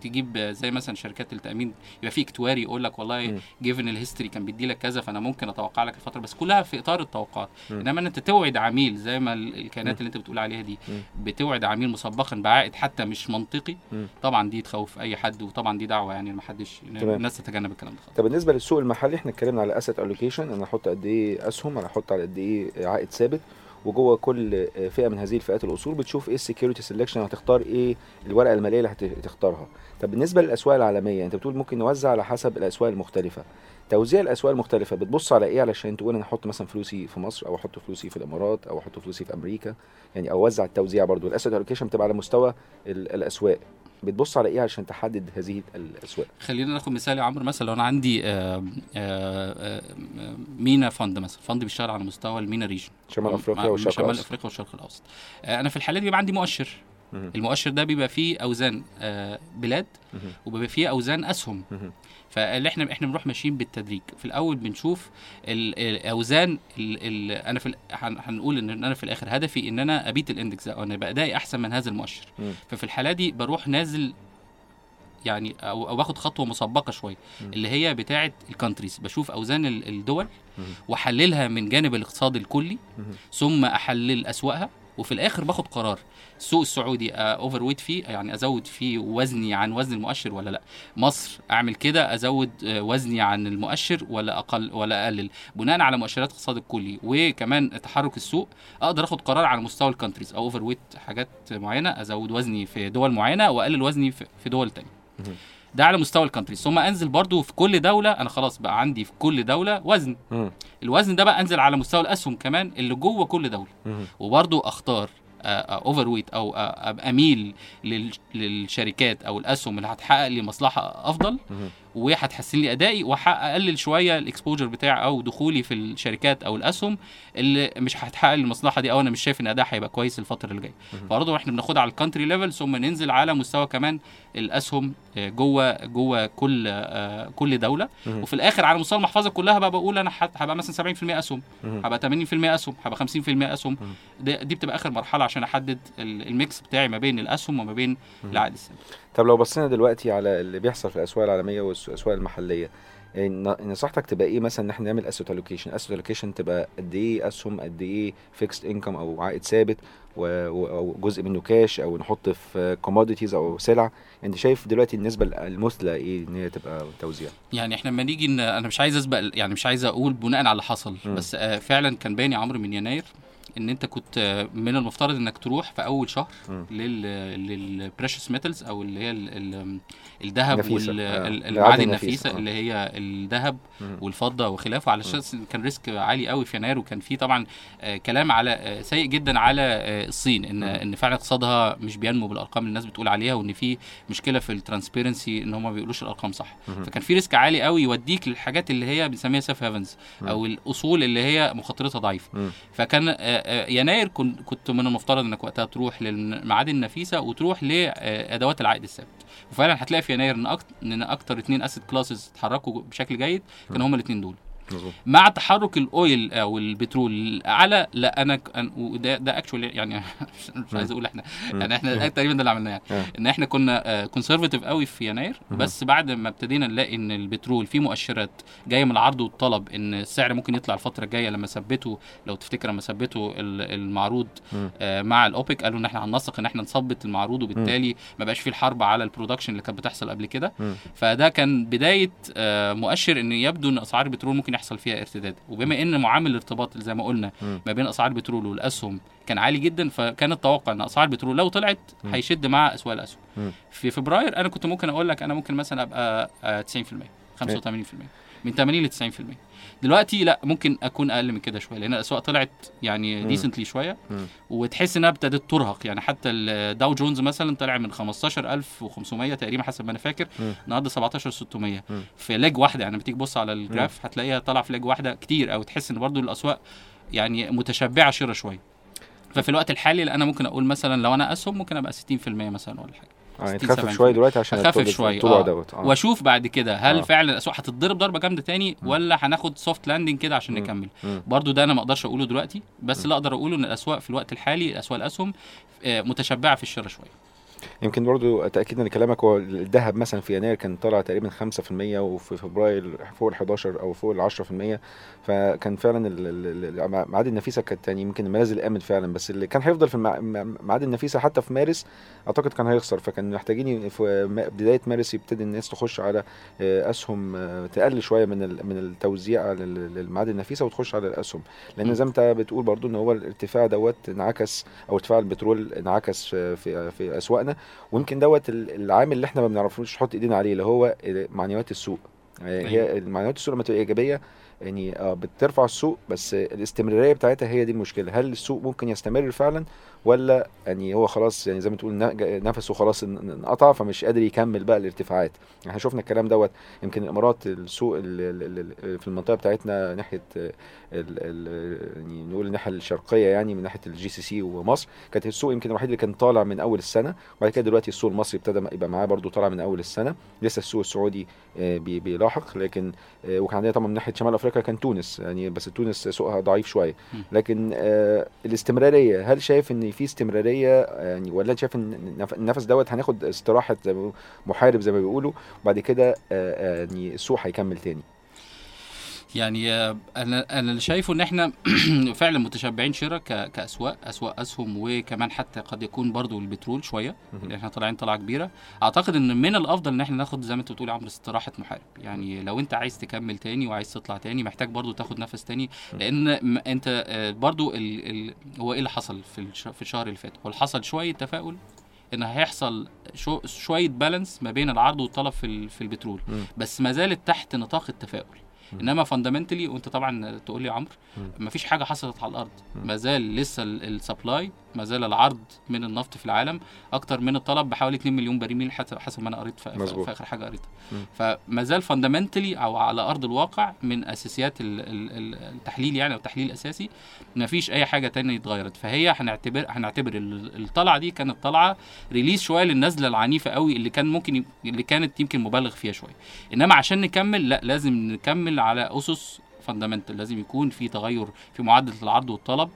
تجيب زي مثلا شركات التأمين يبقى في اكتواري يقول لك. والله given ال history كان بيدي لك كذا فأنا ممكن أتوقع لك الفترة بس كلها في إطار التوقعات. إنما إن أنت توعد عميل زي ما ال- الكيانات اللي أنت بتقول عليها دي. بتوعد عميل مسبقا بعائد حتى مش منطقي. طبعا دي تخوف أي حد وطبعا دي دعوة يعني ما حدش. الناس تتجنب الكلام ده طب بالنسبة للسوق المحلي إحنا اتكلمنا على asset allocation أنا أحط قد إيه أسهم أنا أحط على قد إيه عائد ثابت وجوه كل فئة من هذه الفئات الاصول بتشوف إيه ال security selection هتختار إيه الورقة المالية اللي هتختارها. طب بالنسبة للأسواق العالمية أنت بتقول ممكن نوزع على حسب الأسواق المختلفة. توزيع الأسواق المختلفة بتبص على إيه علشان تقول أنا أحط مثلا فلوسي في مصر أو أحط فلوسي في الإمارات أو أحط فلوسي في أمريكا؟ يعني أوزع التوزيع برضو. ال asset allocation بتبقى على مستوى ال- الأسواق. بتبص على إيه عشان تحدد هذه الأسواق؟ خلينا ناخد مثال يا عمرو. مثلا لو أنا عندي آه، آه، آه، MENA fund مثلا fund بيشتغل على مستوى ال MENA region. شمال أفريقيا والشرق شمال الأوسط. أفريقيا والشرق الأوسط. أنا في الحالة دي بيبقى عندي مؤشر. المؤشر ده بيبقى فيه أوزان آه، بلاد. وبيبقى فيه أوزان أسهم. فاللي إحنا إحنا بنروح ماشيين بالتدريج في الأول بنشوف ال- الأوزان ال ال أنا في هنقول إن أنا في الآخر هدفي إن أنا أ beat ال index ده أو أنا يبقى أدائي أحسن من هذا المؤشر. ففي الحالة دي بروح نازل يعني أو أو باخد خطوة مسبقة شوية. اللي هي بتاعة ال countries بشوف أوزان ال- الدول. وأحللها من جانب الاقتصاد الكلي. ثم أحلل اسواقها وفي الآخر باخد قرار. السوق السعودي overweight فيه يعني أزود فيه وزني عن وزن المؤشر ولا لأ؟ مصر أعمل كده أزود آه، وزني عن المؤشر ولا أقل ولا أقلل؟ بناء على مؤشرات الاقتصاد الكلي وكمان تحرك السوق أقدر آخد قرار على مستوى ال countries أو overweight حاجات معينة أزود وزني في دول معينة وأقلل وزني في دول تانية. ده على مستوى ال countries ثم انزل برضو في كل دولة أنا خلاص بقى عندي في كل دولة وزن مم. الوزن ده بقى انزل على مستوى الأسهم كمان اللي جوه كل دولة. وبرضو أختار overweight أو آه، أبقى اميل لل- للشركات أو الأسهم اللي هتحقق لي مصلحة أفضل. وهتحسن لي أدائي واقلل شوية ال exposure بتاعي أو دخولي في الشركات أو الأسهم اللي مش هتحقق المصلحة دي أو أنا مش شايف إن ادائها هيبقى كويس الفترة اللي جاية. برضه إحنا بناخدها على ال country level ثم ننزل على مستوى كمان الأسهم آه، جوه جوه كل آه، كل دولة. وفي الآخر على مستوى المحفظة كلها بقى بقول أنا هبقى مثلا 70% أسهم. هبقى 80% أسهم هبقى 50% أسهم. دي, بتبقى آخر مرحلة عشان أحدد ال- ال mix بتاعي ما بين الأسهم وما بين العائد الثابت طب لو بصينا دلوقتي على اللي بيحصل في الأسواق العالمية والاسواق المحلية. يعني نصيحتك تبقى إيه مثلا إن إحنا نعمل asset allocation asset allocation تبقى قد إيه أسهم قد إيه fixed income أو عائد ثابت أو جزء منه كاش أو نحط في commodities أو سلع؟ أنت شايف دلوقتي النسبة المثلى إيه إن هي تبقى توزيع؟ يعني إحنا لما نيجي أنا مش عايز أسبق يعني مش عايز أقول بناء على اللي حصل. مم. بس آه فعلا كان باين يا عمرو من يناير ان انت كنت آه، من المفترض انك تروح في اول شهر لل precious metals أو اللي هي ال- ال- الذهب. آه. والمعادن المعادن النفيسة النفيسة. آه. اللي هي الذهب. والفضة وخلافه على أساس كان risk عالي قوي في يناير وكان في طبعا آه، كلام على آه، سيء جدا على آه، الصين إن إن فعلا اقتصادها مش بينمو بالأرقام اللي الناس بتقول عليها وإن في مشكلة في ال transparency إن هم ما بيقولوش الأرقام صح فكان في risk عالي قوي يوديك للحاجات اللي هي بنسميها safe havens أو الأصول اللي هي مخاطرتها ضعيفة. فكان آه، آه، يناير كن- كنت من المفترض إنك وقتها تروح للمعادن النفيسة وتروح لأدوات العائد الثابت. وفعلا هتلاقي في يناير إن أكتر إن أكتر اثنين asset classes اتحركوا بشكل جيد كانوا هما الاثنين دول. مع تحرك ال oil أو البترول اعلى لا أنا وده ده actually يعني مش عايز أقول إحنا يعني إحنا تقريبا ده اللي عملناه. يعني آه. إن إحنا كنا conservative قوي في يناير بس بعد ما ابتدينا نلاقي إن البترول فيه مؤشرات جاية من العرض والطلب إن السعر ممكن يطلع الفترة الجاية لما ثبتوا لو تفتكر لما ثبتوا ال- المعروض. آه، مع الأوبك قالوا إن إحنا هننسق إن إحنا نثبت المعروض وبالتالي ما بقاش فيه الحرب على ال production اللي كانت بتحصل قبل كده. فده كان بداية آه، مؤشر إن يبدو إن أسعار البترول ممكن يحصل فيها ارتداد وبما إن معامل الارتباط زي ما قلنا. ما بين أسعار البترول والأسهم كان عالي جدا فكان التوقع إن أسعار البترول لو طلعت. هيشد مع أسواق الأسهم. في فبراير أنا كنت ممكن أقول لك أنا ممكن مثلا أبقى آه، 90% 85% من 80 ل 90% دلوقتي لا ممكن أكون أقل من كده شوية لأن الأسواق طلعت يعني. decently شوية. وتحس إنها ابتدت ترهق يعني حتى الداو جونز مثلا طلع من 15500 تقريبا حسب ما أنا فاكر. النهارده 17600 مم. في leg واحدة يعني لما تيجي تبص على ال graph هتلاقيها طالعة في leg واحدة كتير أو تحس إن برضو الأسواق يعني متشبعة شراء شوية ففي الوقت الحالي أنا ممكن أقول مثلا لو أنا اسهم ممكن أبقى 60% مثلا ولا حاجة يعني 60 تخفف 70 شوية دلوقتي عشان أخفف الطول- شوية الطلوع آه. دوت آه وأشوف بعد كده هل آه. فعلا الاسواق هتتضرب ضربه جامدة تاني ولا هناخد soft landing كده عشان مم. نكمل مم. برضو ده أنا ما أقدرش أقوله دلوقتي بس اللي أقدر أقوله إن الأسواق في الوقت الحالي اسواق الأسهم آه، متشبعة في الشراء شوية يمكن برضو تاكيدا لكلامك هو الذهب مثلا في يناير كان طالع تقريبا 5% وفي فبراير فوق ال 11 أو فوق ال 10% فكان فعلا ال- ال- ال- معادن النفيسة كانت يعني يمكن الملاذ الامن فعلا بس اللي كان هيفضل في معادن النفيسة حتى في مارس أعتقد كان هيخسر. فكان محتاجين في بداية مارس يبتدي الناس تخش على آه، أسهم آه، تقل شوية من من التوزيع لل- للمعادن النفيسة وتخش على الأسهم. لأن. زي ما انت بتقول برضو إن هو الارتفاع دوت انعكس أو ارتفاع البترول انعكس في في, في اسواقنا ويمكن دوت ال- العامل اللي إحنا ما بنعرفوش نحط ايدينا عليه اللي هو معنويات السوق. آه، هي معنويات السوق لما تبقى إيجابية يعني آه بترفع السوق بس الاستمرارية بتاعتها هي دي المشكلة. هل السوق ممكن يستمر فعلا ولا يعني هو خلاص يعني زي ما تقول نفسه خلاص إن- إن- انقطع فمش قادر يكمل بقى الارتفاعات. يعني إحنا شفنا الكلام دوت يمكن الإمارات السوق ال- ال- ال- في المنطقة بتاعتنا ناحية يعني نقول الناحية الشرقية يعني من ناحية ال GCC ومصر. كانت السوق يمكن الوحيد اللي كان طالع من أول السنة. وبعد كده دلوقتي السوق المصري ابتدى يبقى معاه برضو طالع من أول السنة. لسه السوق السعودي آه، بي- بيلاحق. لكن آه، وكان عندنا طبعا من ناحية شمال أفريقيا كان تونس. يعني بس تونس سوقها ضعيف شوية. لكن آه، الاستمرارية هل شايف إن في استمرارية؟ يعني ولا شايف إن النف- النفس دوت هناخد استراحة محارب زي ما بيقولوا. وبعد كده يعني السوق هيكمل تاني. يعني آه، أنا أنا اللي شايفه إن إحنا فعلا متشبعين شراء كأسواق أسواق أسهم وكمان حتى قد يكون برضو البترول شوية. اللي إحنا طالعين طلعة كبيرة. أعتقد إن من الأفضل إن إحنا ناخد زي ما أنت بتقول يا عمرو استراحة محارب. يعني لو أنت عايز تكمل تاني وعايز تطلع تاني محتاج برضو تاخد نفس تاني. لأن أنت آه، برضو ال ال هو إيه اللي حصل في الش- في الشهر اللي فات؟ هو حصل شوية تفاؤل إن هيحصل شو شوية balance ما بين العرض والطلب في ال- في البترول. بس ما زالت تحت نطاق التفاؤل. إنما fundamentally وأنت طبعا تقول لي يا عمرو ما فيش حاجة حصلت على الأرض. ما زال لسه ال supply ما زال العرض من النفط في العالم. أكتر من الطلب بحوالي 2 مليون برميل حسب حسب ما أنا قريت في, مظبوط. في آخر حاجة قريتها. فما زال fundamentally أو على أرض الواقع من أساسيات ال- ال- ال- التحليل يعني أو التحليل الأساسي ما فيش أي حاجة تانية اتغيرت. فهي هنعتبر هنعتبر ال- الطلعة دي كانت طلعة release شوية للنزلة العنيفة قوي اللي كان ممكن اللي كانت يمكن مبالغ فيها شوية. إنما عشان نكمل لا لازم نكمل على أسس fundamental لازم يكون في تغير في معدل العرض والطلب.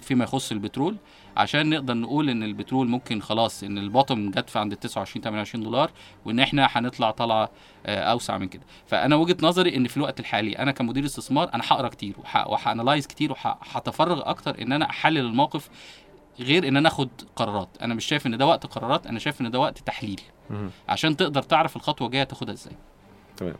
فيما يخص البترول عشان نقدر نقول إن البترول ممكن خلاص إن ال bottom جت في عند 29 28 دولار وإن إحنا هنطلع طلعة آه، أوسع من كده. فأنا وجهة نظري إن في الوقت الحالي أنا كمدير استثمار أنا هقرأ كتير وهانلايز كتير وهتفرغ أكتر إن أنا أحلل الموقف غير إن أنا آخد قرارات. أنا مش شايف إن ده وقت قرارات أنا شايف إن ده وقت تحليل. عشان تقدر تعرف الخطوة الجاية تاخدها إزاي. تمام.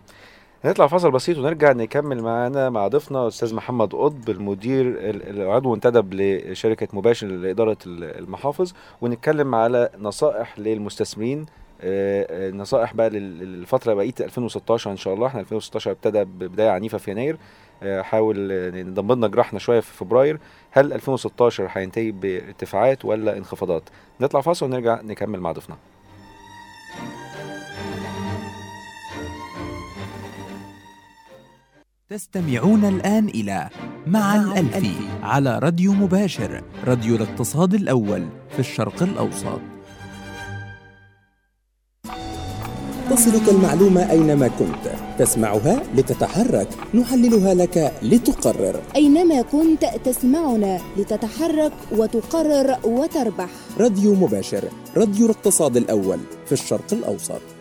هنطلع فاصل بسيط ونرجع نكمل معانا مع ضيفنا أستاذ محمد قطب المدير ال- العضو منتدب لشركة مباشر لإدارة ال- المحافظ ونتكلم على نصائح للمستثمرين آه، آه، نصائح بقى لل- للفترة بقيه 2016 إن شاء الله إحنا 2016 ابتدى ببداية عنيفة في يناير آه، حاول نضم لنا جراحنا شوية في فبراير هل 2016 هينتهي بارتفاعات ولا انخفاضات؟ نطلع فاصل ونرجع نكمل مع ضيفنا. تستمعون الآن إلى مع الألفي على راديو مباشر راديو الاقتصاد الأول في الشرق الأوسط. تصلك المعلومة أينما كنت. تسمعها لتتحرك نحللها لك لتقرر. أينما كنت تسمعنا لتتحرك وتقرر وتربح. راديو مباشر راديو الاقتصاد الأول في الشرق الأوسط.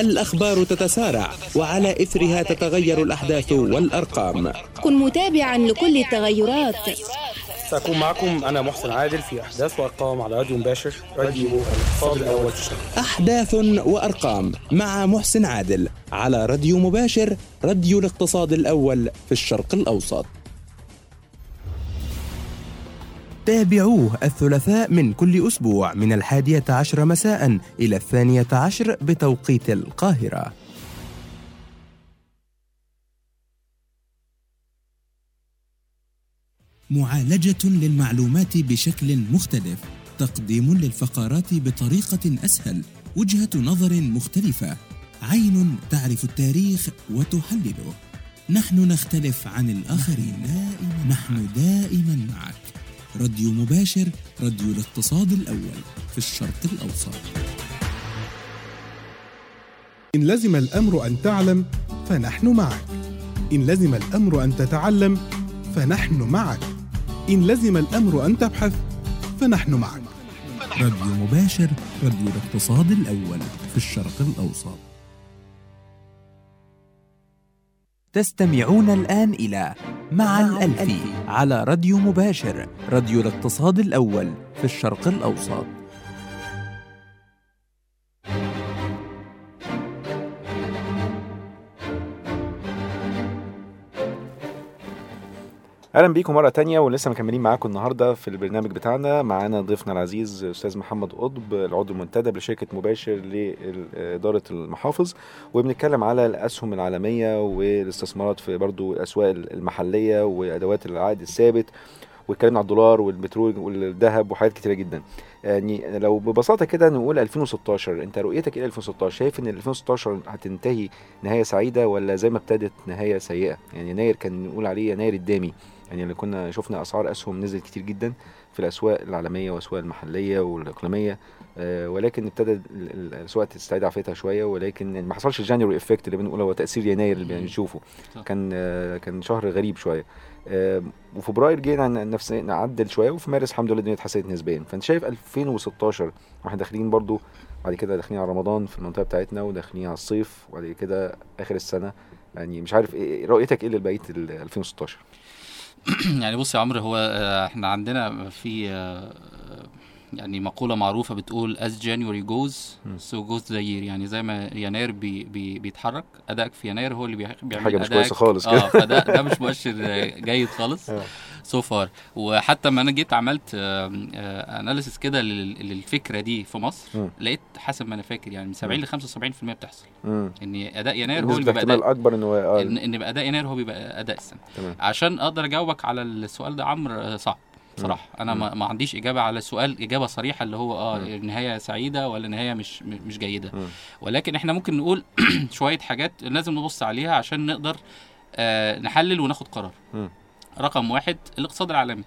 الأخبار تتسارع وعلى إثرها تتغير الأحداث والأرقام. كن متابعا لكل التغيرات. سأكون معكم أنا محسن عادل في أحداث وأرقام على راديو مباشر راديو الاقتصاد الأول في الشرق أحداث وأرقام مع محسن عادل على راديو مباشر راديو الاقتصاد الأول في الشرق الأوسط. تابعوه الثلاثاء من كل أسبوع من الحادية عشر مساء إلى الثانية عشر بتوقيت القاهرة. معالجة للمعلومات بشكل مختلف. تقديم للفقرات بطريقة أسهل. وجهة نظر مختلفة. عين تعرف التاريخ وتحلله. نحن نختلف عن الآخرين. دائما نحن دائما معك. راديو مباشر راديو الاقتصاد الأول في الشرق الأوسط. إن لزم الأمر أن تعلم فنحن معك. إن لزم الأمر أن تتعلم فنحن معك. إن لزم الأمر أن تبحث فنحن معك. راديو مباشر راديو الاقتصاد الأول في الشرق الأوسط. تستمعون الآن إلى مع الألفي على راديو مباشر راديو الاقتصاد الأول في الشرق الأوسط. أهلا بيكم مرة تانية ولسه مكملين معاكم النهارده في البرنامج بتاعنا. معانا ضيفنا العزيز أستاذ محمد قطب العضو المنتدب لشركة مباشر لإدارة المحافظ. وبنتكلم على الأسهم العالمية والاستثمارات في برضو الأسواق المحلية وأدوات العائد الثابت. واتكلمنا على الدولار والبترول والذهب وحاجات كتيرة جدا. يعني لو ببساطة كده نقول 2016 أنت رؤيتك إيه 2016 شايف إن 2016 هتنتهي نهاية سعيدة ولا زي ما ابتدت نهاية سيئة؟ يعني يناير كان نقول عليه يناير الدامي. يعني اللي كنا شفنا أسعار أسهم نزلت كتير جدا في الأسواق العالمية والأسواق المحلية والإقليمية آه ولكن ابتدى ال- ال- الأسواق تستعيد عافيتها شوية ولكن ما حصلش ال January effect اللي بنقول هو تأثير يناير اللي بنشوفه. كان آه كان شهر غريب شوية. آه وفبراير جينا نفس نعدل شوية وفي مارس الحمد لله الدنيا اتحسنت نسبيا. فأنت شايف 2016 وإحنا داخلين برضو بعد كده داخلين على رمضان في المنطقة بتاعتنا وداخلين على الصيف وبعد كده آخر السنة. يعني مش عارف إيه رؤيتك إيه لبقيه ال 2016 يعني بص يا عمرو هو آه، إحنا عندنا في آه، يعني مقولة معروفة بتقول as January goes so goes the year يعني زي ما يناير بي بي بيتحرك أدائك في يناير هو اللي بي- بيعمل حاجة مش. كويسة خالص آه كده. فده ده مش مؤشر آه، جيد خالص آه. so far وحتى لما أنا جيت عملت اناليسيس كده لل- للفكرة دي في مصر مم. لقيت حسب ما أنا فاكر يعني من 70 ل 75% بتحصل امم إن أداء يناير هو اللي بيبقى احتمال أداء أكبر إن هو آه، إن إن يبقى أداء يناير هو بيبقى أداء السنة تمام. عشان أقدر أجاوبك على السؤال ده عمرو آه، صعب بصراحة. أنا ما, ما عنديش إجابة على السؤال إجابة صريحة اللي هو آه نهايه سعيدة ولا نهايه مش مش جيدة. ولكن إحنا ممكن نقول شوية حاجات لازم نبص عليها عشان نقدر آه نحلل وناخد قرار. رقم واحد الاقتصاد العالمي.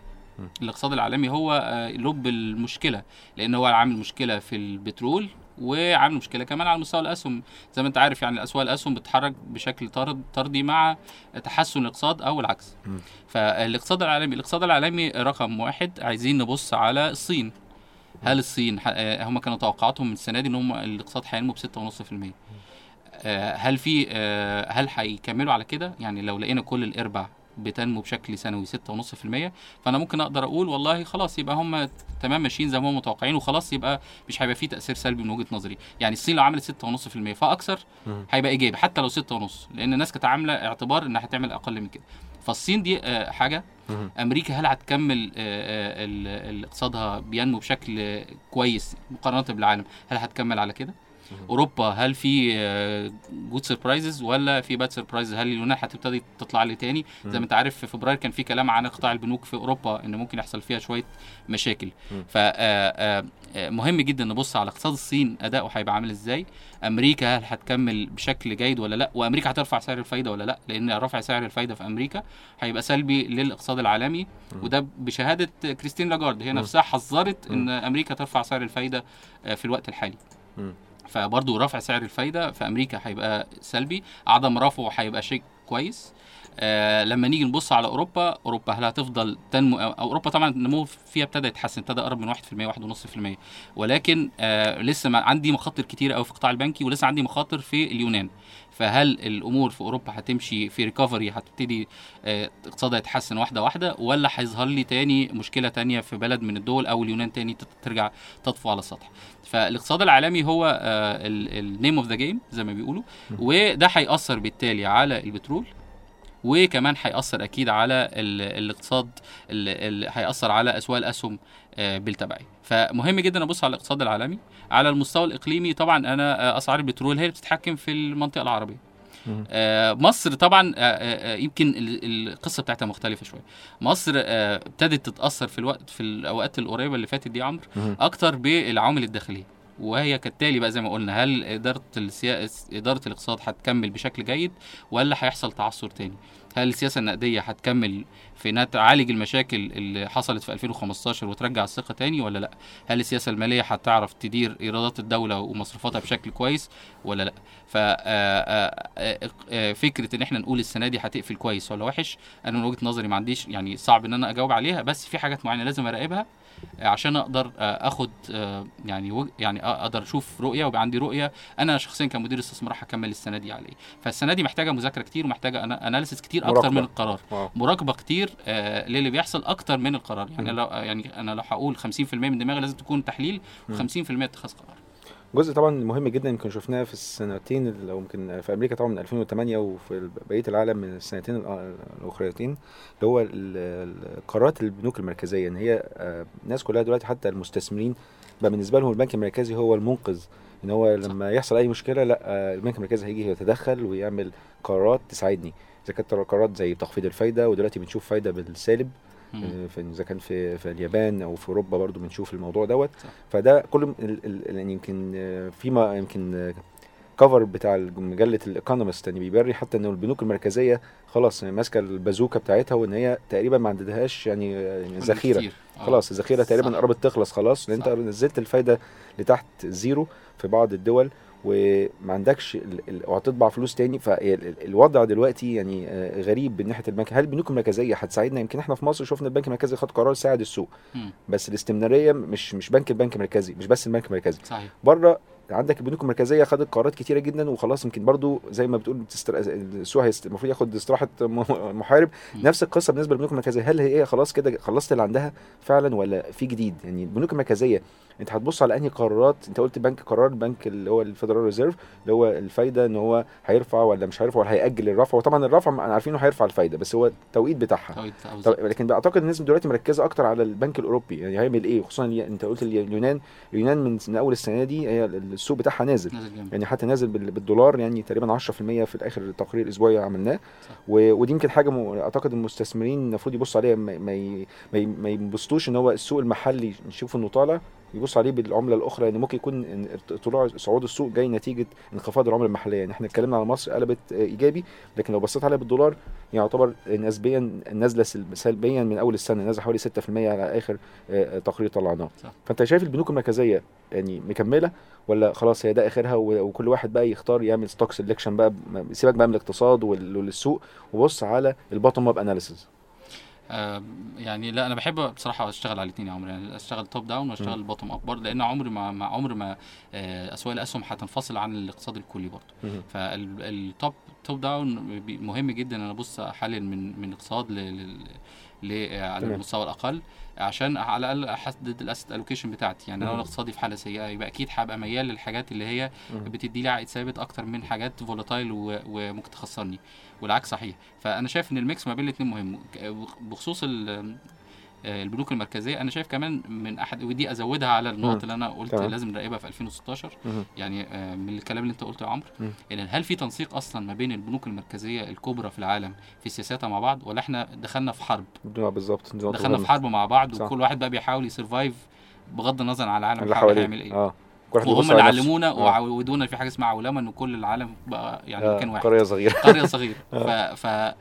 الاقتصاد العالمي هو آه، لب المشكلة لأن هو عامل مشكلة في البترول وعامل مشكلة كمان على مستوى الأسهم. زي ما أنت عارف يعني اسواق الأسهم بتتحرك بشكل طرد طردي مع تحسن الاقتصاد أو العكس. فالاقتصاد العالمي الاقتصاد العالمي رقم واحد. عايزين نبص على الصين. هل الصين آه، هم كانوا توقعاتهم من السنة دي إن هم الاقتصاد هينمو ب 6.5% آه، هل في آه، هل هيكملوا على كده؟ يعني لو لقينا كل الارباع بتنمو بشكل سنوي 6.5% فأنا ممكن أقدر أقول والله خلاص يبقى هم تمام ماشيين زي ما هم متوقعين وخلاص يبقى مش هيبقى فيه تأثير سلبي من وجهة نظري. يعني الصين لو عملت 6.5% فأكثر. هيبقى إيجابي حتى لو 6.5 لأن الناس كانت عاملة اعتبار إنها هتعمل أقل من كده. فالصين دي آه، حاجة. أمريكا هل هتكمل آه، آه، اقتصادها بينمو بشكل كويس مقارنة بالعالم؟ هل هتكمل على كده؟ أوروبا هل في good surprises ولا في bad surprises هل اليونان هتبتدي تطلع لي تاني؟ زي ما أنت عارف في فبراير كان في كلام عن قطاع البنوك في أوروبا إن ممكن يحصل فيها شوية مشاكل. فمهم جدا نبص على اقتصاد الصين أداؤه هيبقى عامل إزاي؟ أمريكا هل هتكمل بشكل جيد ولا لأ؟ وأمريكا هترفع سعر الفايدة ولا لأ؟ لأن رفع سعر الفايدة في أمريكا هيبقى سلبي للاقتصاد العالمي. وده بشهادة كريستين لاجارد هي نفسها حذرت إن أمريكا ترفع سعر الفايدة آه، في الوقت الحالي. فبرضه رفع سعر الفايدة في أمريكا هيبقى سلبي عدم رفعه هيبقى شيء كويس. آه لما نيجي نبص على أوروبا أوروبا هل هتفضل تنمو؟ أوروبا طبعا النمو فيها ابتدى يتحسن ابتدى قرب من 1% 1.5% ولكن آه لسه ما عندي مخاطر كتير قوي في القطاع البنكي ولسه عندي مخاطر في اليونان. فهل الأمور في أوروبا هتمشي في recovery هتبتدي آه، اقتصادها يتحسن واحدة واحدة ولا هيظهر لي تاني مشكلة تانية في بلد من الدول أو اليونان تاني ترجع تطفو على السطح؟ فالاقتصاد العالمي هو ال name of the game زي ما بيقولوا وده هيأثر بالتالي على البترول وكمان هيأثر أكيد على ال- الاقتصاد هيأثر على أسواق الأسهم آه، بالتبعية. فمهم جدا أبص على الاقتصاد العالمي على المستوى الإقليمي. طبعا أنا آه، أسعار البترول هي اللي بتتحكم في المنطقة العربية. آه، مصر طبعا آه، يمكن ال- القصة بتاعتها مختلفة شوية. مصر ابتدت تتأثر في الوقت في الأوقات القريبة اللي فاتت دي عمرو. أكتر بالعوامل الداخلية. وهي كالتالي بقى زي ما قلنا هل إدارة السياسة إدارة الاقتصاد هتكمل بشكل جيد ولا هيحصل تعثر تاني؟ هل السياسة النقدية هتكمل في إنها تعالج المشاكل اللي حصلت في 2015 وترجع الثقة تاني ولا لأ؟ هل السياسة المالية هتعرف تدير إيرادات الدولة ومصروفاتها بشكل كويس ولا لأ؟ ففكره إن إحنا نقول السنة دي هتقفل كويس ولا وحش أنا من وجهة نظري ما عنديش يعني صعب إن أنا أجاوب عليها بس في حاجات معينة لازم أراقبها. آه، عشان أقدر آه، أخد آه، يعني يعني أقدر أشوف رؤية ويبقى عندي رؤية أنا شخصيا كمدير استثمار هكمل السنة دي على إيه فالسنة دي محتاجة مذاكرة كتير ومحتاجة أنا أناليسيس كتير أكتر مراقبة. من القرار واو. مراقبة كتير آه للي بيحصل أكتر من القرار يعني. لو يعني أنا لو هقول 50% من دماغي لازم تكون تحليل مم. و50% اتخاذ قرار جزء طبعا مهم جدا يمكن شفناه في السنتين لو يمكن في أمريكا طبعا من 2008 وفي بقية العالم من السنتين الأ- الأخريتين اللي هو قرارات البنوك المركزية. ان هي آه، الناس كلها دلوقتي حتى المستثمرين بقى بالنسبة لهم البنك المركزي هو المنقذ. إن هو لما يحصل أي مشكلة لأ آه، البنك المركزي هيجي يتدخل ويعمل قرارات تساعدني. إذا كانت قرارات زي تخفيض الفايدة ودلوقتي بنشوف فايدة بالسالب. آه، إذا كان في في اليابان أو في أوروبا برضو بنشوف الموضوع دوت. فده كل ال- ال- يعني يمكن آه، فيما يمكن cover بتاع مجلة The Economist يعني بيوري حتى ان البنوك المركزية خلاص ماسكة البازوكه بتاعتها وإن هي تقريبا ما عندهاش يعني يعني ذخيرة. آه. خلاص الذخيرة تقريبا. قربت تخلص خلاص لأن أنت. نزلت الفايدة لتحت zero في بعض الدول وما عندكش وهتطبع فلوس تاني فالوضع دلوقتي يعني آه، غريب من ناحية البنك هل البنوك المركزية هتساعدنا يمكن إحنا في مصر شفنا البنك المركزي خد قرار ساعد السوق مم. بس الاستمرارية مش مش بنك البنك المركزي مش بس البنك المركزي صحيح بره عندك البنوك المركزية خدت قرارات كتيرة جدا وخلاص يمكن برضو زي ما بتقول بتستر... السوق. المفروض ياخد استراحة محارب. نفس القصة بالنسبة للبنوك المركزية. هل هي خلاص كده خلصت اللي عندها فعلا ولا في جديد؟ يعني البنوك المركزية انت هتبص على أنهي قرارات؟ انت قلت بنك قرار بنك اللي هو ال Federal Reserve اللي هو الفايدة إن هو هيرفع ولا مش هيرفع ولا هيأجل الرفع. وطبعا الرفع عارفين إنه هيرفع الفايدة بس هو التوقيت بتاعها. طب. لكن أعتقد الناس دلوقتي مركزة أكتر على البنك الأوروبي. يعني هيعمل إيه؟ خصوصا أنت قلت الي- اليونان. اليونان من أول السنة دي هي السوق بتاعها نازل. نازل يعني حتى نازل بال- بالدولار يعني تقريبا 10% في الآخر التقرير الاسبوعي عملناه. ودي يمكن حاجة م... أعتقد المستثمرين المفروض يبصوا عليها ما ما, ي... ما, ي... ما يبصوش إن هو السوق المحلي نشوف إنه طالع. يبص عليه بالعملة الأخرى لأن ممكن يكون طلوع صعود السوق جاي نتيجة انخفاض العملة المحلية. يعني إحنا اتكلمنا على مصر قلبت آه، إيجابي لكن لو بصيت عليها بالدولار يعتبر نسبيا نازلة سل- سلبيا من أول السنة نازلة حوالي 6% على آخر آه، تقرير طلعناه. فأنت شايف البنوك المركزية يعني مكملة ولا خلاص هي ده آخرها وكل واحد بقى يختار يعمل stock selection بقى سيبك بقى من الاقتصاد وال- والسوق وبص على ال bottom up analysis آه، يعني لا أنا بحب بصراحة أشتغل على الاثنين يا عمرو. يعني أشتغل top down وأشتغل bottom up برضه لأن عمري ما ما عمر ما آه، اسواق الأسهم هتنفصل عن الاقتصاد الكلي برضه. فال top top down مهم جدا. ان أنا ابص احلل من من اقتصاد على تمام. المستوى الأقل عشان على الأقل أحدد ال asset allocation بتاعتي يعني لو مم. أنا اقتصادي في حالة سيئة يبقى أكيد هبقى ميال للحاجات اللي هي. بتدي لي عائد ثابت أكتر من حاجات volatile وممكن تخسرني والعكس صحيح فأنا شايف إن ال mix ما بين الاثنين مهم بخصوص آه، البنوك المركزية أنا شايف كمان من أحد ودي أزودها على النقط. اللي أنا قلت تمام. لازم نراقبها في 2016 مم. يعني آه، من الكلام اللي أنت قلته يا عمرو. إن هل في تنسيق أصلا ما بين البنوك المركزية الكبرى في العالم في سياساتها مع بعض ولا إحنا دخلنا في حرب آه، بالظبط دخلنا في. حرب مع بعض صح. وكل واحد بقى بيحاول ي survive بغض النظر عن العالم اللي حواليه يعمل إيه واحد وهم اللي. علمونا آه. وعودونا في حاجة اسمها عولمه إن كل العالم بقى يعني آه، مكان واحد قرية صغيرة قرية صغيرة ف, ف آه،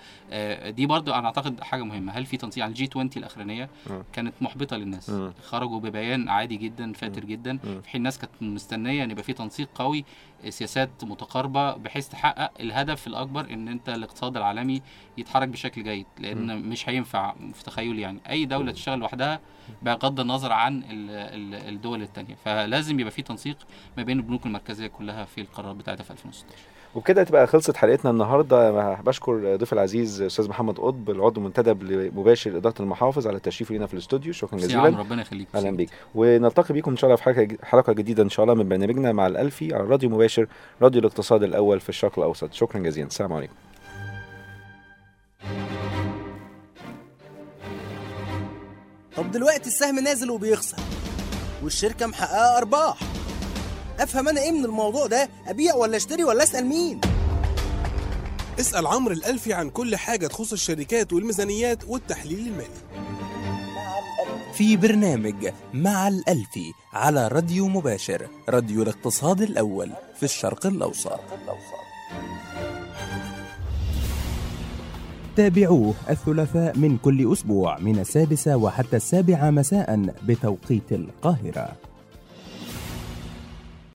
دي برضو أنا أعتقد حاجة مهمة. هل في تنسيق على ال G 20 الأخرانية؟ مم. كانت محبطة للناس. مم. خرجوا ببيان عادي جدا فاتر جدا. في حين الناس كانت مستنية إن يبقى في تنسيق قوي سياسات متقاربة بحيث تحقق الهدف الأكبر إن أنت الاقتصاد العالمي يتحرك بشكل جيد لأن مش هينفع في تخيلي يعني. أي دولة تشتغل لوحدها بغض النظر عن ال- ال- الدول التانية. فلازم يبقى في تنسيق تنسيق ما بين البنوك المركزية كلها في القرارات بتاعتها في 2016 وبكده تبقى خلصت حلقتنا النهارده. بشكر ضيف العزيز أستاذ محمد قطب العضو المنتدب لمباشر إدارة المحافظ على التشريف لينا في الاستوديو. شكرا جزيلا. ربنا يخليك. أهلا بيك. ونلتقي بيكم إن شاء الله في حلقة حلقة جديدة إن شاء الله من برنامجنا مع الألفي على راديو مباشر راديو الاقتصاد الأول في الشرق الأوسط. شكرا جزيلا. السلام عليكم. طب دلوقتي السهم نازل وبيخسر والشركة محققة أرباح. أفهم أنا إيه من الموضوع ده؟ أبيع ولا أشتري ولا أسأل مين؟ اسأل عمرو الألفي عن كل حاجة تخص الشركات والميزانيات والتحليل المالي. في برنامج مع الألفي على راديو مباشر راديو الاقتصاد الأول في الشرق الأوسط. تابعوه الثلاثاء من كل أسبوع من السادسة وحتى السابعة مساء بتوقيت القاهرة.